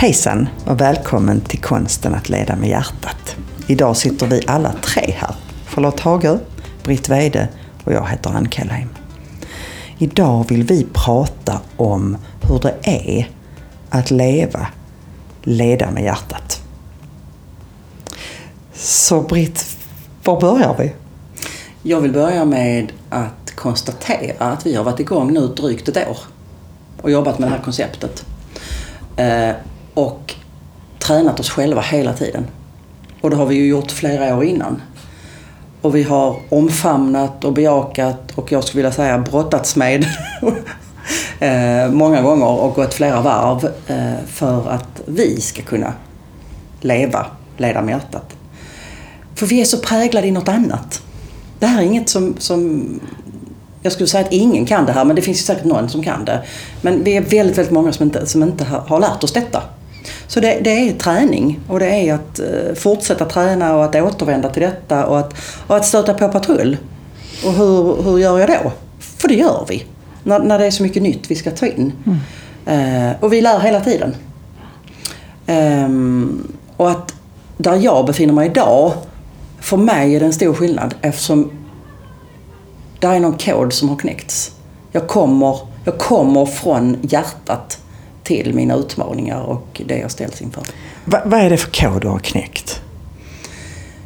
Hejsan och välkommen till konsten att leda med hjärtat. Idag sitter vi alla tre här. Charlotte Hagö, Britt Weide och jag heter Ann Kellheim. Idag vill vi prata om hur det är att leva, leda med hjärtat. Så Britt, var börjar vi? Jag vill börja med att konstatera att vi har varit igång nu drygt ett år och jobbat med det här konceptet. Eh, och tränat oss själva hela tiden. Och det har vi ju gjort flera år innan. Och vi har omfamnat och bejakat och jag skulle vilja säga brottats med eh, många gånger och gått flera varv eh, för att vi ska kunna leva, leda med hjärtat. För vi är så präglade i något annat. Det här är inget som, som jag skulle säga att ingen kan det här, men det finns ju säkert någon som kan det. Men vi är väldigt, väldigt många som inte, som inte har lärt oss detta. Så det, det, är träning och det är att uh, fortsätta träna och att återvända till detta och att, och att stöta på patrull. Och hur, hur gör jag då? För det gör vi. När, när det är så mycket nytt vi ska ta in. Mm. Uh, och vi lär hela tiden. Um, och att där jag befinner mig idag, för mig är det en stor skillnad eftersom det är någon kod som har knäckts. Jag kommer, jag kommer från hjärtat till mina utmaningar och det jag ställs inför. Va, vad är det för kod du har knäckt?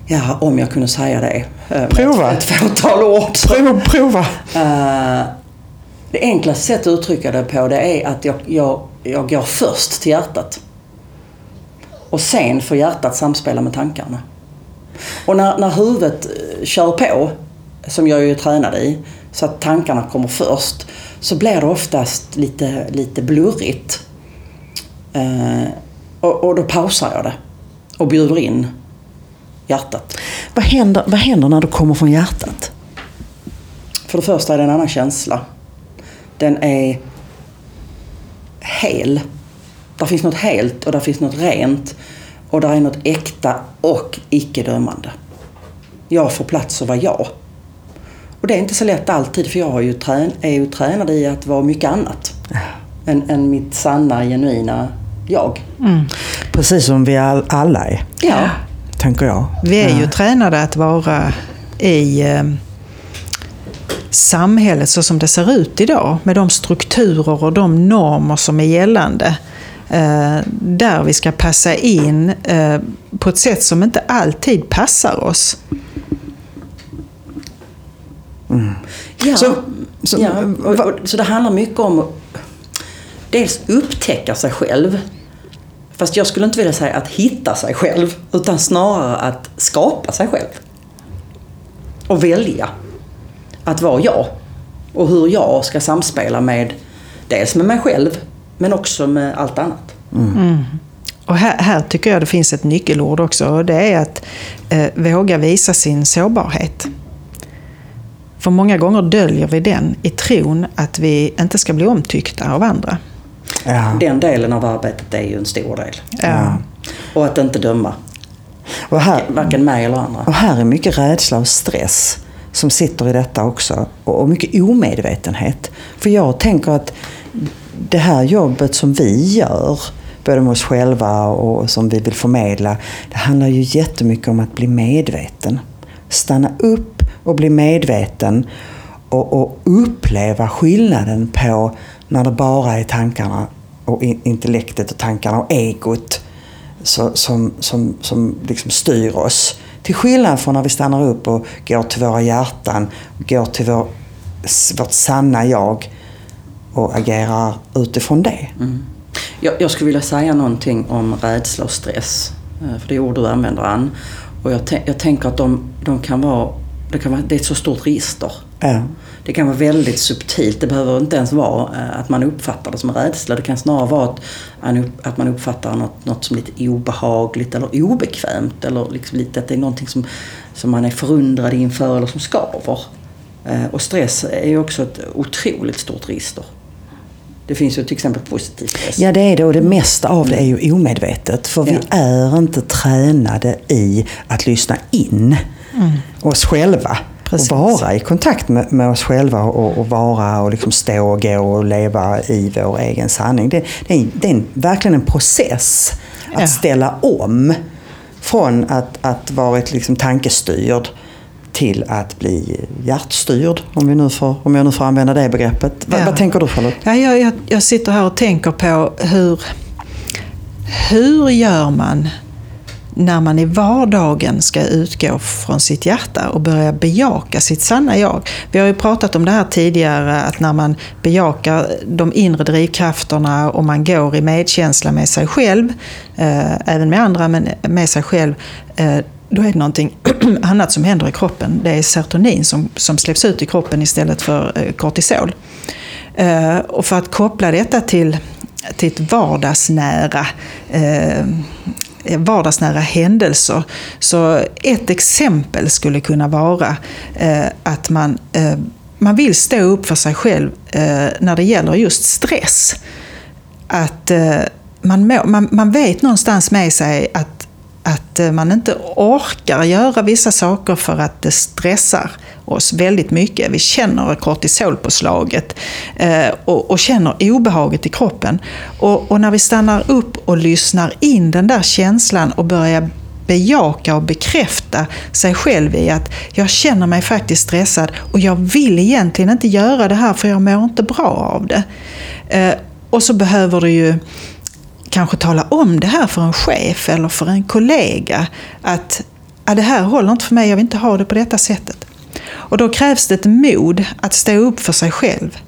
Ja, om jag kunde säga det. Eh, prova! Ett, ett fåtal ord. Prova! prova. Uh, det enklaste sättet att uttrycka det på det är att jag, jag, jag går först till hjärtat. Och sen får hjärtat samspela med tankarna. Och när, när huvudet eh, kör på, som jag är tränad i, så att tankarna kommer först, så blir det oftast lite, lite blurrigt. Eh, och, och, då pausar jag det och bjuder in hjärtat. Vad händer, vad händer när du kommer från hjärtat? För det första är det en annan känsla. Den är hel. Där finns något helt och där finns något rent. Och där är något äkta och icke-dömande. Jag får plats att vara jag. Och det är inte så lätt alltid för jag är ju, trän är ju tränad i att vara mycket annat. Än, än mitt sanna, genuina jag. Mm. Precis som vi all, alla är. Ja. Tänker jag. Vi är ju tränade att vara i eh, samhället så som det ser ut idag. Med de strukturer och de normer som är gällande. Eh, där vi ska passa in eh, på ett sätt som inte alltid passar oss. Mm. Ja, så, så, ja och, och, så det handlar mycket om dels upptäcka sig själv. Fast jag skulle inte vilja säga att hitta sig själv, utan snarare att skapa sig själv. Och välja att vara jag. Och hur jag ska samspela med, dels med mig själv, men också med allt annat. Mm. Mm. Och här, här, tycker jag det finns ett nyckelord också och det är att eh, våga visa sin sårbarhet. För många gånger döljer vi den i tron att vi inte ska bli omtyckta av andra. Ja. Den delen av arbetet är ju en stor del. Ja. Och att inte döma. Och här, Varken mig eller andra. Och här är mycket rädsla och stress som sitter i detta också. Och mycket omedvetenhet. För jag tänker att det här jobbet som vi gör, både med oss själva och som vi vill förmedla, det handlar ju jättemycket om att bli medveten. Stanna upp och bli medveten och, och uppleva skillnaden på när det bara är tankarna och intellektet och tankarna och egot så, som, som, som liksom styr oss. Till skillnad från när vi stannar upp och går till våra hjärtan, går till vår, vårt sanna jag och agerar utifrån det. Mm. Jag, jag, skulle vilja säga någonting om rädsla och stress. Eh, för det är ord du använder Ann. Och jag, jag tänker att de, de kan vara, det, kan vara, det är ett så stort register. Ja. Det kan vara väldigt subtilt. Det behöver inte ens vara eh, att man uppfattar det som rädsla. Det kan snarare vara att, man uppfattar något, något som lite obehagligt eller obekvämt. Eller liksom lite att det är någonting som, som man är förundrad inför eller som skaver. Eh, och stress är ju också ett otroligt stort register. Det finns ju till exempel positiv stress. Ja, det är det. Och det mesta av det är ju omedvetet. För vi Ja. är inte tränade i att lyssna in oss själva. Precis. Och vara i kontakt med, med oss själva och, och vara och liksom stå och gå och leva i vår egen sanning. Det, det är, det är en, verkligen en process att Ja. ställa om från att, att varit liksom tankestyrd till att bli hjärtstyrd, om, vi nu får, om jag nu får använda det begreppet. Vad, Ja. vad tänker du Charlotte? Ja, jag, jag, jag sitter här och tänker på hur, hur gör man när man i vardagen ska utgå från sitt hjärta och börja bejaka sitt sanna jag. Vi har ju pratat om det här tidigare, att när man bejakar de inre drivkrafterna och man går i medkänsla med sig själv, eh, även med andra, men med sig själv, eh, då är det någonting annat som händer i kroppen. Det är serotonin som, som släpps ut i kroppen istället för eh, kortisol. Eh, och för att koppla detta till, till ett vardagsnära eh, vardagsnära händelser. Så ett exempel skulle kunna vara eh, att man, eh, man vill stå upp för sig själv eh, när det gäller just stress. Att eh, man, må, man, man vet någonstans med sig att, att eh, man inte orkar göra vissa saker för att det stressar oss väldigt mycket. Vi känner kortisolpåslaget eh, och, och känner obehaget i kroppen. Och, och när vi stannar upp och lyssnar in den där känslan och börjar bejaka och bekräfta sig själv i att jag känner mig faktiskt stressad och jag vill egentligen inte göra det här för jag mår inte bra av det. Eh, och så behöver du ju kanske tala om det här för en chef eller för en kollega. Att ja, det här håller inte för mig, jag vill inte ha det på detta sättet. Och då krävs det ett mod att stå upp för sig själv.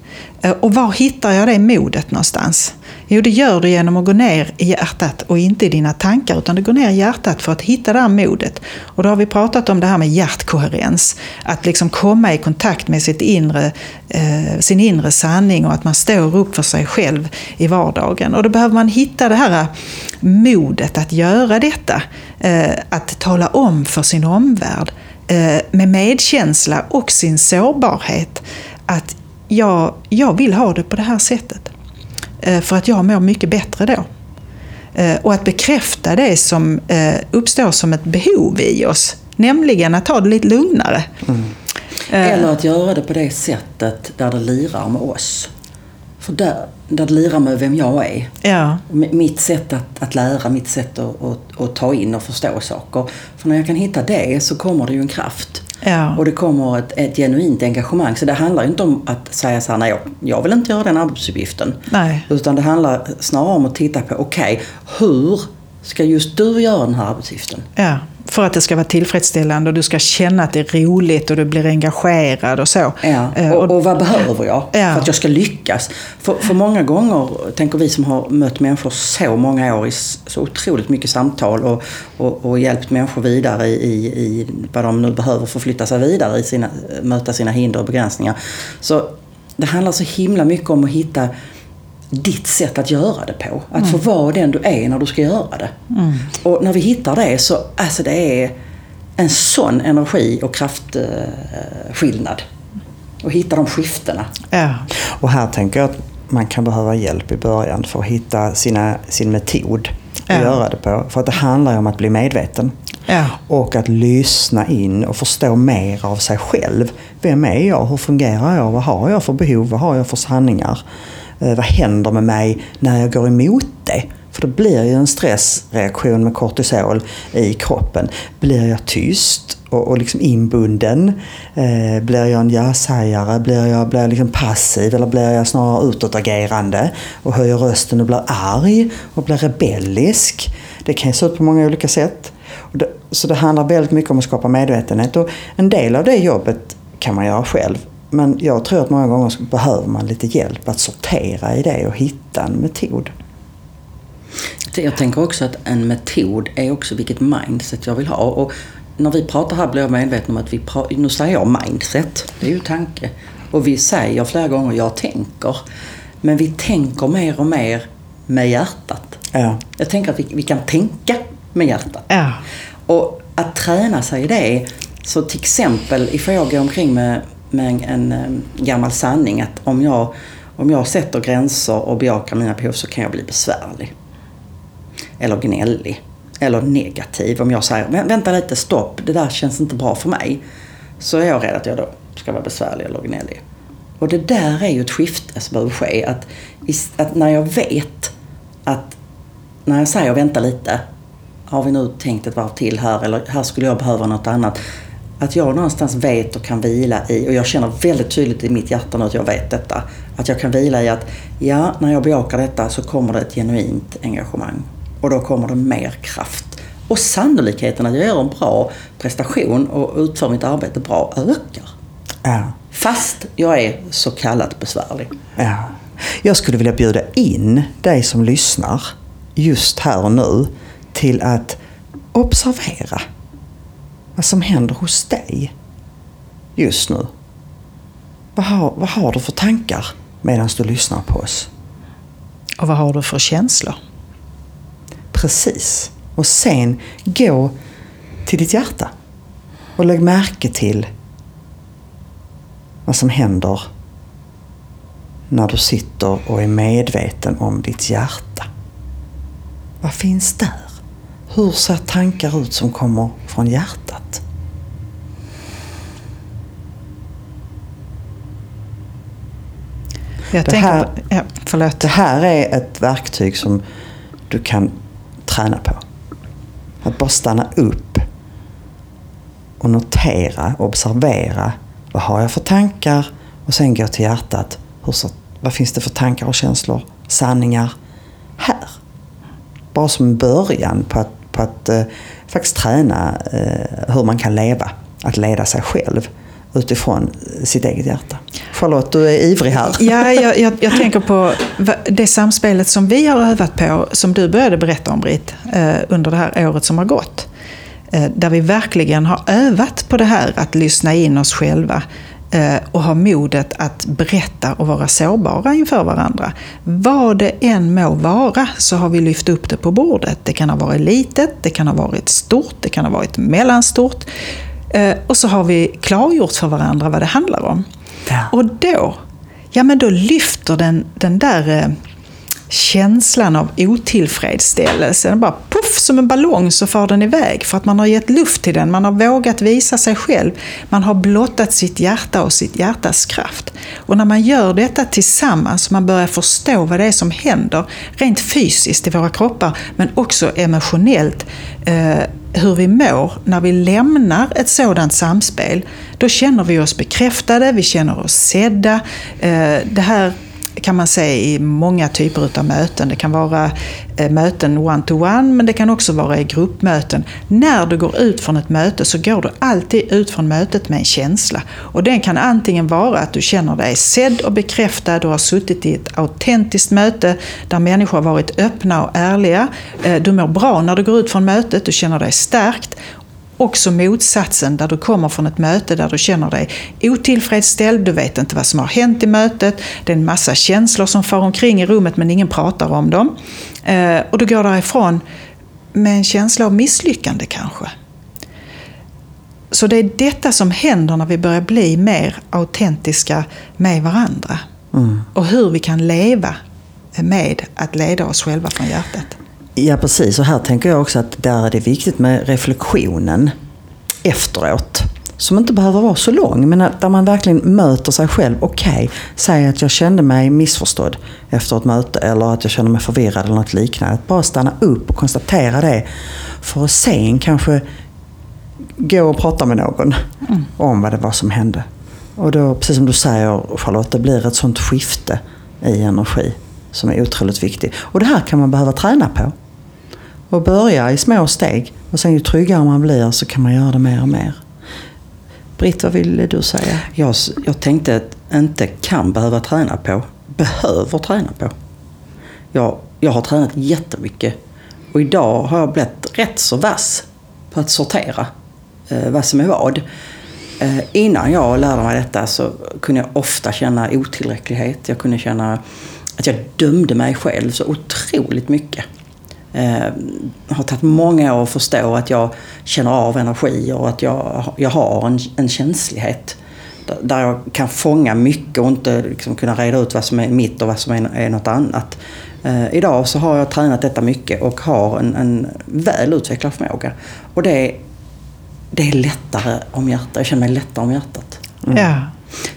Eh, och var hittar jag det modet någonstans? Jo, det gör du genom att gå ner i hjärtat och inte i dina tankar, utan du går ner i hjärtat för att hitta det här modet. Och då har vi pratat om det här med hjärtkoherens. Att liksom komma i kontakt med sitt inre, eh, sin inre sanning och att man står upp för sig själv i vardagen. Och då behöver man hitta det här eh, modet att göra detta. Eh, att tala om för sin omvärld med medkänsla och sin sårbarhet att jag, jag vill ha det på det här sättet. Eh, För att jag mår mycket bättre då. Eh, Och att bekräfta det som eh, uppstår som ett behov i oss. Nämligen att ta det lite lugnare. Eh, Eller att göra det på det sättet där det lirar med oss. För där, där lirar med vem jag är. Ja, Mitt sätt att, att lära, mitt sätt att, att, att ta in och förstå saker. För när jag kan hitta det så kommer det ju en kraft. ja, Och det kommer ett, ett genuint engagemang. Så det handlar ju inte om att säga så här, nej jag, jag vill inte göra den arbetsuppgiften. nej, Utan det handlar snarare om att titta på, okej, hur ska just du göra den här arbetsuppgiften? ja. För att det ska vara tillfredsställande och du ska känna att det är roligt och du blir engagerad och så. Ja, Eh, och, och vad behöver jag Ja. för att jag ska lyckas? För, för många gånger, tänker vi som har mött människor så många år i så otroligt mycket samtal och, och, och hjälpt människor vidare i, i, i vad de nu behöver förflytta sig vidare i sina, möta sina hinder och begränsningar. Så det handlar så himla mycket om att hitta ditt sätt att göra det på. Att få vara den du är när du ska göra det. Och när vi hittar det så, alltså det är en sån energi och kraftskillnad. Och hitta de skiftena. ja, Och här tänker jag att man kan behöva hjälp i början för att hitta sina, sin metod att Ja. göra det på. För att det handlar ju om att bli medveten. ja, Och att lyssna in och förstå mer av sig själv. Vem är jag? Hur fungerar jag? Vad har jag för behov? Vad har jag för sanningar? Eh, vad händer med mig när jag går emot det? För det blir ju en stressreaktion med kortisol i kroppen. Blir jag tyst och, och liksom inbunden? Eh, blir jag en ja-sägare? Blir jag, blir jag liksom passiv eller blir jag snarare utåtagerande och höjer rösten och blir arg och blir rebellisk? Det kan ju se ut på många olika sätt. Och det, så det handlar väldigt mycket om att skapa medvetenhet. Och en del av det jobbet kan man göra själv. Men jag tror att många gånger så behöver man lite hjälp att sortera i det och hitta en metod. Jag tänker också att en metod är också vilket mindset jag vill ha. Och när vi pratar här blir jag medveten om att vi pratar, nu säger jag mindset, det är ju tanke. Och vi säger flera gånger jag tänker. Men vi tänker mer och mer med hjärtat. Ja. Jag tänker att vi, vi kan tänka med hjärtat. ja, Och att träna sig i det. Så till exempel ifall jag går omkring med, med en, en eh, gammal sanning att om jag, Om jag sätter gränser och bejakar mina behov så kan jag bli besvärlig. Eller gnällig. Eller negativ. Om jag säger vänta lite, stopp, det där känns inte bra för mig. Så är jag rädd att jag då ska vara besvärlig eller gnällig. Och det där är ju ett skifte som behöver ske. Att, att när jag vet att när jag säger vänta lite, har vi nu tänkt ett varv till här eller här skulle jag behöva något annat. Att jag någonstans vet och kan vila i, och jag känner väldigt tydligt i mitt hjärta nu att jag vet detta. Att jag kan vila i att, ja, när jag bejakar detta så kommer det ett genuint engagemang. Och då kommer det mer kraft. Och sannolikheten att jag gör en bra prestation och utför mitt arbete bra ökar. Ja. Fast jag är så kallat besvärlig. Ja. Jag skulle vilja bjuda in dig som lyssnar just här och nu till att observera vad som händer hos dig just nu. Vad har, vad har du för tankar medan du lyssnar på oss? Och vad har du för känslor? Precis. Och sen gå till ditt hjärta och lägg märke till vad som händer när du sitter och är medveten om ditt hjärta. Vad finns där? Hur ser tankar ut som kommer från hjärtat? Jag Det här- på, ja, förlåt. Det här är ett verktyg som du kan träna på. Att bara stanna upp och notera, observera. Vad har jag för tankar? Och sen gå till hjärtat. Hur så, vad finns det för tankar och känslor? Sanningar? Här. Bara som början på att, på att eh, faktiskt träna eh, hur man kan leva. Att leda sig själv utifrån sitt eget hjärta. Charlotte, du är ivrig här. Ja, jag, jag, jag tänker på det samspelet som vi har övat på, som du började berätta om Britt, eh, under det här året som har gått. Eh, där vi verkligen har övat på det här att lyssna in oss själva eh, och ha modet att berätta och vara sårbara inför varandra. Vad det än må vara så har vi lyft upp det på bordet. Det kan ha varit litet, det kan ha varit stort, det kan ha varit mellanstort. Och så har vi klargjort för varandra vad det handlar om. Ja. Och då, ja men då lyfter den, den där eh, känslan av otillfredsställelse, den bara puff som en ballong så far den iväg. För att man har gett luft till den, man har vågat visa sig själv. Man har blottat sitt hjärta och sitt hjärtas kraft. Och när man gör detta tillsammans, man börjar förstå vad det är som händer, rent fysiskt i våra kroppar, men också emotionellt, eh, hur vi mår när vi lämnar ett sådant samspel, då känner vi oss bekräftade, vi känner oss sedda. Eh, det här kan man se i många typer av möten. Det kan vara eh, möten one-to-one, men det kan också vara i gruppmöten. När du går ut från ett möte så går du alltid ut från mötet med en känsla. Och den kan antingen vara att du känner dig sedd och bekräftad, du har suttit i ett autentiskt möte där människor har varit öppna och ärliga. Eh, du mår bra när du går ut från mötet, du känner dig stärkt. Också motsatsen, där du kommer från ett möte där du känner dig otillfredsställd, du vet inte vad som har hänt i mötet, det är en massa känslor som far omkring i rummet men ingen pratar om dem. Eh, och du går därifrån med en känsla av misslyckande kanske. Så det är detta som händer när vi börjar bli mer autentiska med varandra. Och hur vi kan leva med att leda oss själva från hjärtat. Ja, precis. Och här tänker jag också att där är det viktigt med reflektionen efteråt. Som inte behöver vara så lång, men att- där man verkligen möter sig själv. Okej, säg att jag kände mig missförstådd efter ett möte eller att jag kände mig förvirrad eller något liknande. Att bara stanna upp och konstatera det. För att sen kanske gå och prata med någon om vad det var som hände. Och då, precis som du säger Charlotte, det blir ett sånt skifte i energi som är otroligt viktigt. Och det här kan man behöva träna på. Och börja i små steg. Och sen ju tryggare man blir så kan man göra det mer och mer. Britt, vad ville du säga? Jag, jag tänkte att inte kan behöva träna på, behöver träna på. Jag, jag har tränat jättemycket och idag har jag blivit rätt så vass på att sortera eh, vad som är vad. Eh, innan jag lärde mig detta så kunde jag ofta känna otillräcklighet. Jag kunde känna att jag dömde mig själv så otroligt mycket. Eh, har tagit många år att förstå att jag känner av energi och att jag, jag har en, en känslighet. där- jag kan fånga mycket och inte liksom kunna reda ut vad som är mitt och vad som är, är något annat. Eh, idag så har jag tränat detta mycket och har en, en väl utvecklad förmåga. Och det, är- det är lättare om hjärtat. Jag känner mig lättare om hjärtat. Ja.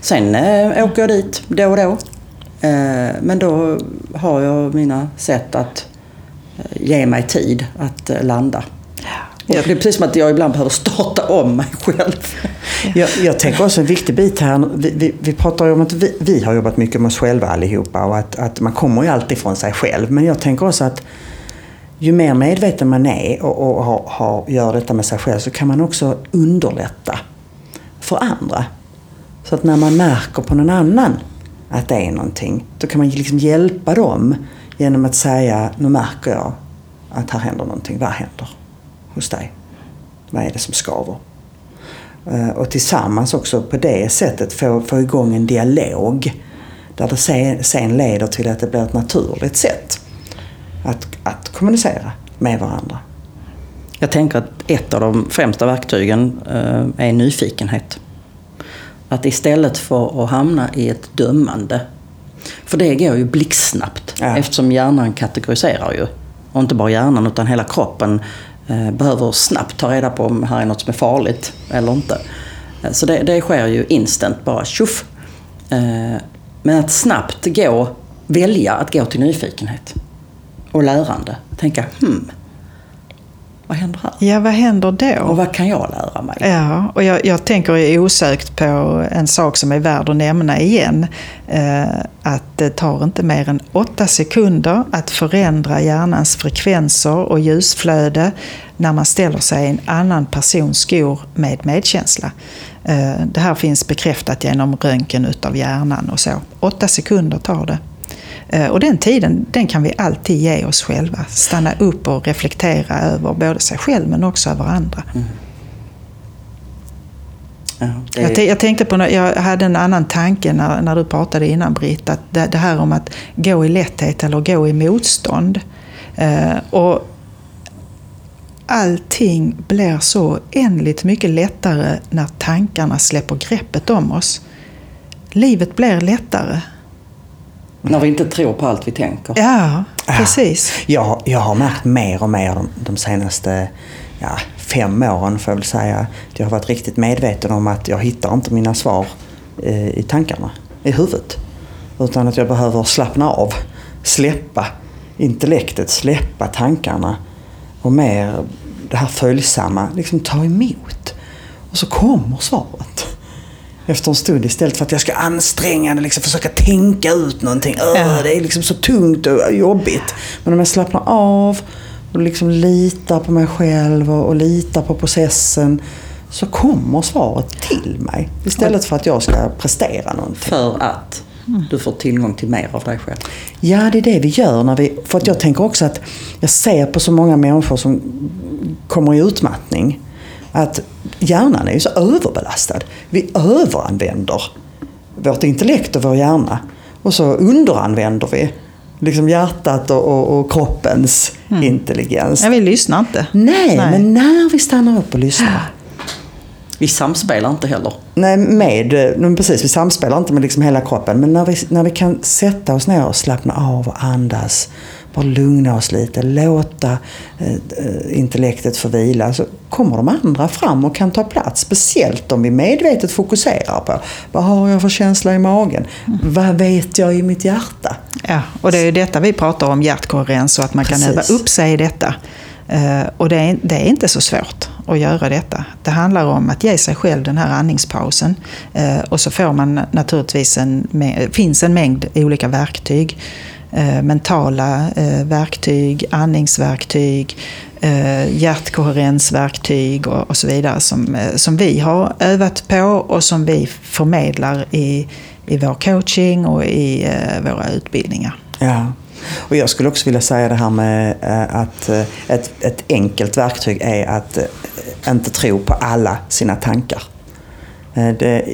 Sen eh, åker jag dit då och då. Eh, men då har jag mina sätt att ge mig tid att eh, landa. Och det är precis som att jag ibland behöver starta om mig själv. Jag, jag tänker också en viktig bit här. Vi, vi, vi pratar om att vi, vi har jobbat mycket med oss själva allihopa och att, att man kommer ju alltid från sig själv. Men jag tänker också att ju mer medveten man är och, och har, har, gör detta med sig själv så kan man också underlätta för andra. Så att när man märker på någon annan att det är någonting, då kan man liksom hjälpa dem genom att säga, nu märker jag att här händer någonting. Vad händer hos dig? Vad är det som skaver? Eh, och tillsammans också på det sättet få, få igång en dialog. Där det sen, sen leder till att det blir ett naturligt sätt att, att kommunicera med varandra. Jag tänker att ett av de främsta verktygen eh, är nyfikenhet. Att istället för att hamna i ett dömande, för det går ju blixtsnabbt Ja. eftersom hjärnan kategoriserar ju. Och inte bara hjärnan utan hela kroppen eh, behöver snabbt ta reda på om här är något som är farligt eller inte. Eh, Så det, det sker ju instant, bara tjoff. Eh, men att snabbt gå, välja att gå till nyfikenhet och lärande. Tänka, hmm, vad händer här? ja, vad händer då? Och vad kan jag lära mig? Ja, och jag, jag tänker osökt på en sak som är värd att nämna igen. Eh, att det tar inte mer än åtta sekunder att förändra hjärnans frekvenser och ljusflöde när man ställer sig i en annan persons skor med medkänsla. Eh, det här finns bekräftat genom röntgen utav hjärnan och så. Åtta sekunder tar det. Eh, Och den tiden den kan vi alltid ge oss själva. Stanna upp och reflektera över både sig själv men också över andra. Ja, det Jag, är, t- jag tänkte på, jag hade en annan tanke när, när du pratade innan Britt, att det, det här om att gå i lätthet eller gå i motstånd. Eh, och allting blir så oändligt mycket lättare när tankarna släpper greppet om oss. Livet blir lättare. När vi inte tror på allt vi tänker. Ja, precis. Jag, jag har märkt mer och mer de, de senaste ja, fem åren får jag väl säga. Jag har varit riktigt medveten om att jag hittar inte mina svar eh, i tankarna, i huvudet. Utan att jag behöver slappna av, släppa intellektet, släppa tankarna och mer det här följsamma, liksom ta emot. Och så kommer svaret. Efter en stund istället för att jag ska anstränga mig, liksom försöka tänka ut någonting. Öh. Det är liksom så tungt och jobbigt. Men om jag slappnar av och liksom litar på mig själv och, och litar på processen så kommer svaret till mig. Istället för att jag ska prestera någonting. För att du får tillgång till mer av dig själv. Ja, det är det vi gör. När vi, för att jag tänker också att jag ser på så många människor som kommer i utmattning. Att hjärnan är ju så överbelastad. Vi överanvänder vårt intellekt och vår hjärna. Och så underanvänder vi liksom hjärtat och, och, och kroppens intelligens. Ja, vi lyssnar inte. Nej, men när vi stannar upp och lyssnar. Vi samspelar inte heller. Nej, med, precis, vi samspelar inte med liksom hela kroppen. Men när vi, när vi kan sätta oss ner och slappna av och andas. Bara lugna oss lite, låta eh, eh, intellektet få vila. Så kommer de andra fram och kan ta plats. Speciellt om vi medvetet fokuserar på vad har jag för känsla i magen? Vad vet jag i mitt hjärta? Ja, och det är ju detta vi pratar om, hjärtkoherens och att man kan Precis. öva upp sig i detta. Eh, och det är, det är inte så svårt att göra detta. Det handlar om att ge sig själv den här andningspausen. Och så får man naturligtvis en, finns en mängd olika verktyg. Eh, mentala eh, verktyg, andningsverktyg, eh, hjärtkoherensverktyg och, så vidare som, som vi har övat på och som vi förmedlar i, i vår coaching och i våra utbildningar. Ja. Och jag skulle också vilja säga det här med att ett, ett enkelt verktyg är att inte tro på alla sina tankar. Det,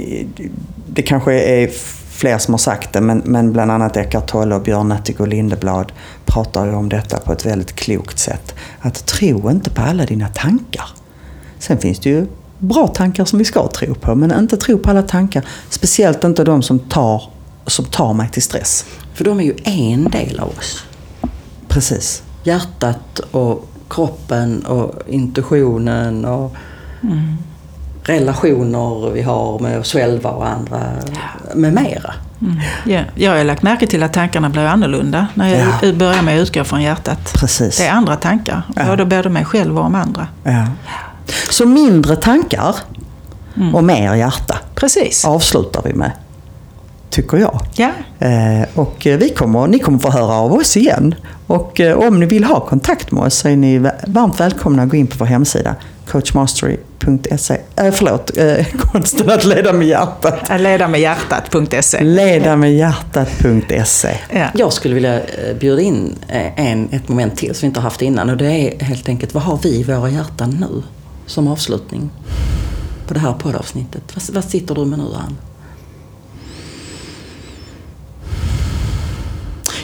det kanske är fler som har sagt det, men, men bland annat Eckart Tolle och Björn Natthiko Lindeblad pratar ju om detta på ett väldigt klokt sätt. Att tro inte på alla dina tankar. Sen finns det ju bra tankar som vi ska tro på, men inte tro på alla tankar. Speciellt inte de som tar, som tar mig till stress. För de är ju en del av oss. Precis. Hjärtat och kroppen och intuitionen och relationer vi har med oss själva och andra med mera. Ja, jag har lagt märke till att tankarna blir annorlunda när jag Ja. börjar med att utgå från hjärtat. Precis. Det är andra tankar, Ja. både, både mig själv och om andra. Ja. Så mindre tankar och mer hjärta Precis. avslutar vi med. Tycker jag. Ja. Eh, och vi kommer, ni kommer få höra av oss igen. Och eh, om ni vill ha kontakt med oss så är ni varmt välkomna att gå in på vår hemsida coachmastery.se. Eh, förlåt, eh, konsten att leda med hjärtat. Leda med hjärtat.se. Leda med hjärtat.se. Ja. Jag skulle vilja eh, bjuda in eh, en, ett moment till som vi inte har haft innan och det är helt enkelt vad har vi i våra hjärtan nu som avslutning på det här poddavsnittet? Vad, vad sitter du med nu Ann?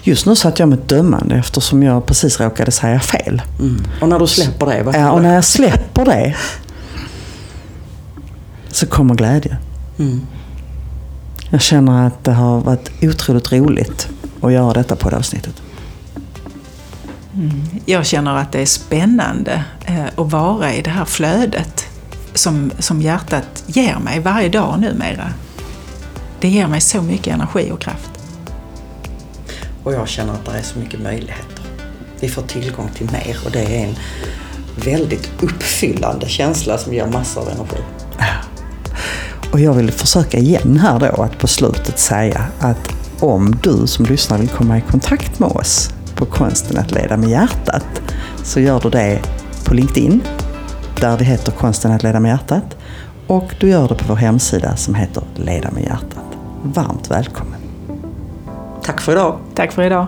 Just nu satt jag med dömande eftersom jag precis råkade säga fel. Mm. Och när du släpper det, vad Ja, och när jag släpper det så kommer glädje. Mm. Jag känner att det har varit otroligt roligt att göra detta på det avsnittet. Jag känner att det är spännande eh, att vara i det här flödet som, som hjärtat ger mig varje dag numera. Det ger mig så mycket energi och kraft. Och jag känner att det är så mycket möjligheter. Vi får tillgång till mer och det är en väldigt uppfyllande känsla som ger massor av energi. Och jag vill försöka igen här då att på slutet säga att om du som lyssnar vill komma i kontakt med oss på Konsten att leda med hjärtat så gör du det på LinkedIn där det heter Konsten att leda med hjärtat och du gör det på vår hemsida som heter Leda med hjärtat. Varmt välkommen! Tack för idag! Tack för idag.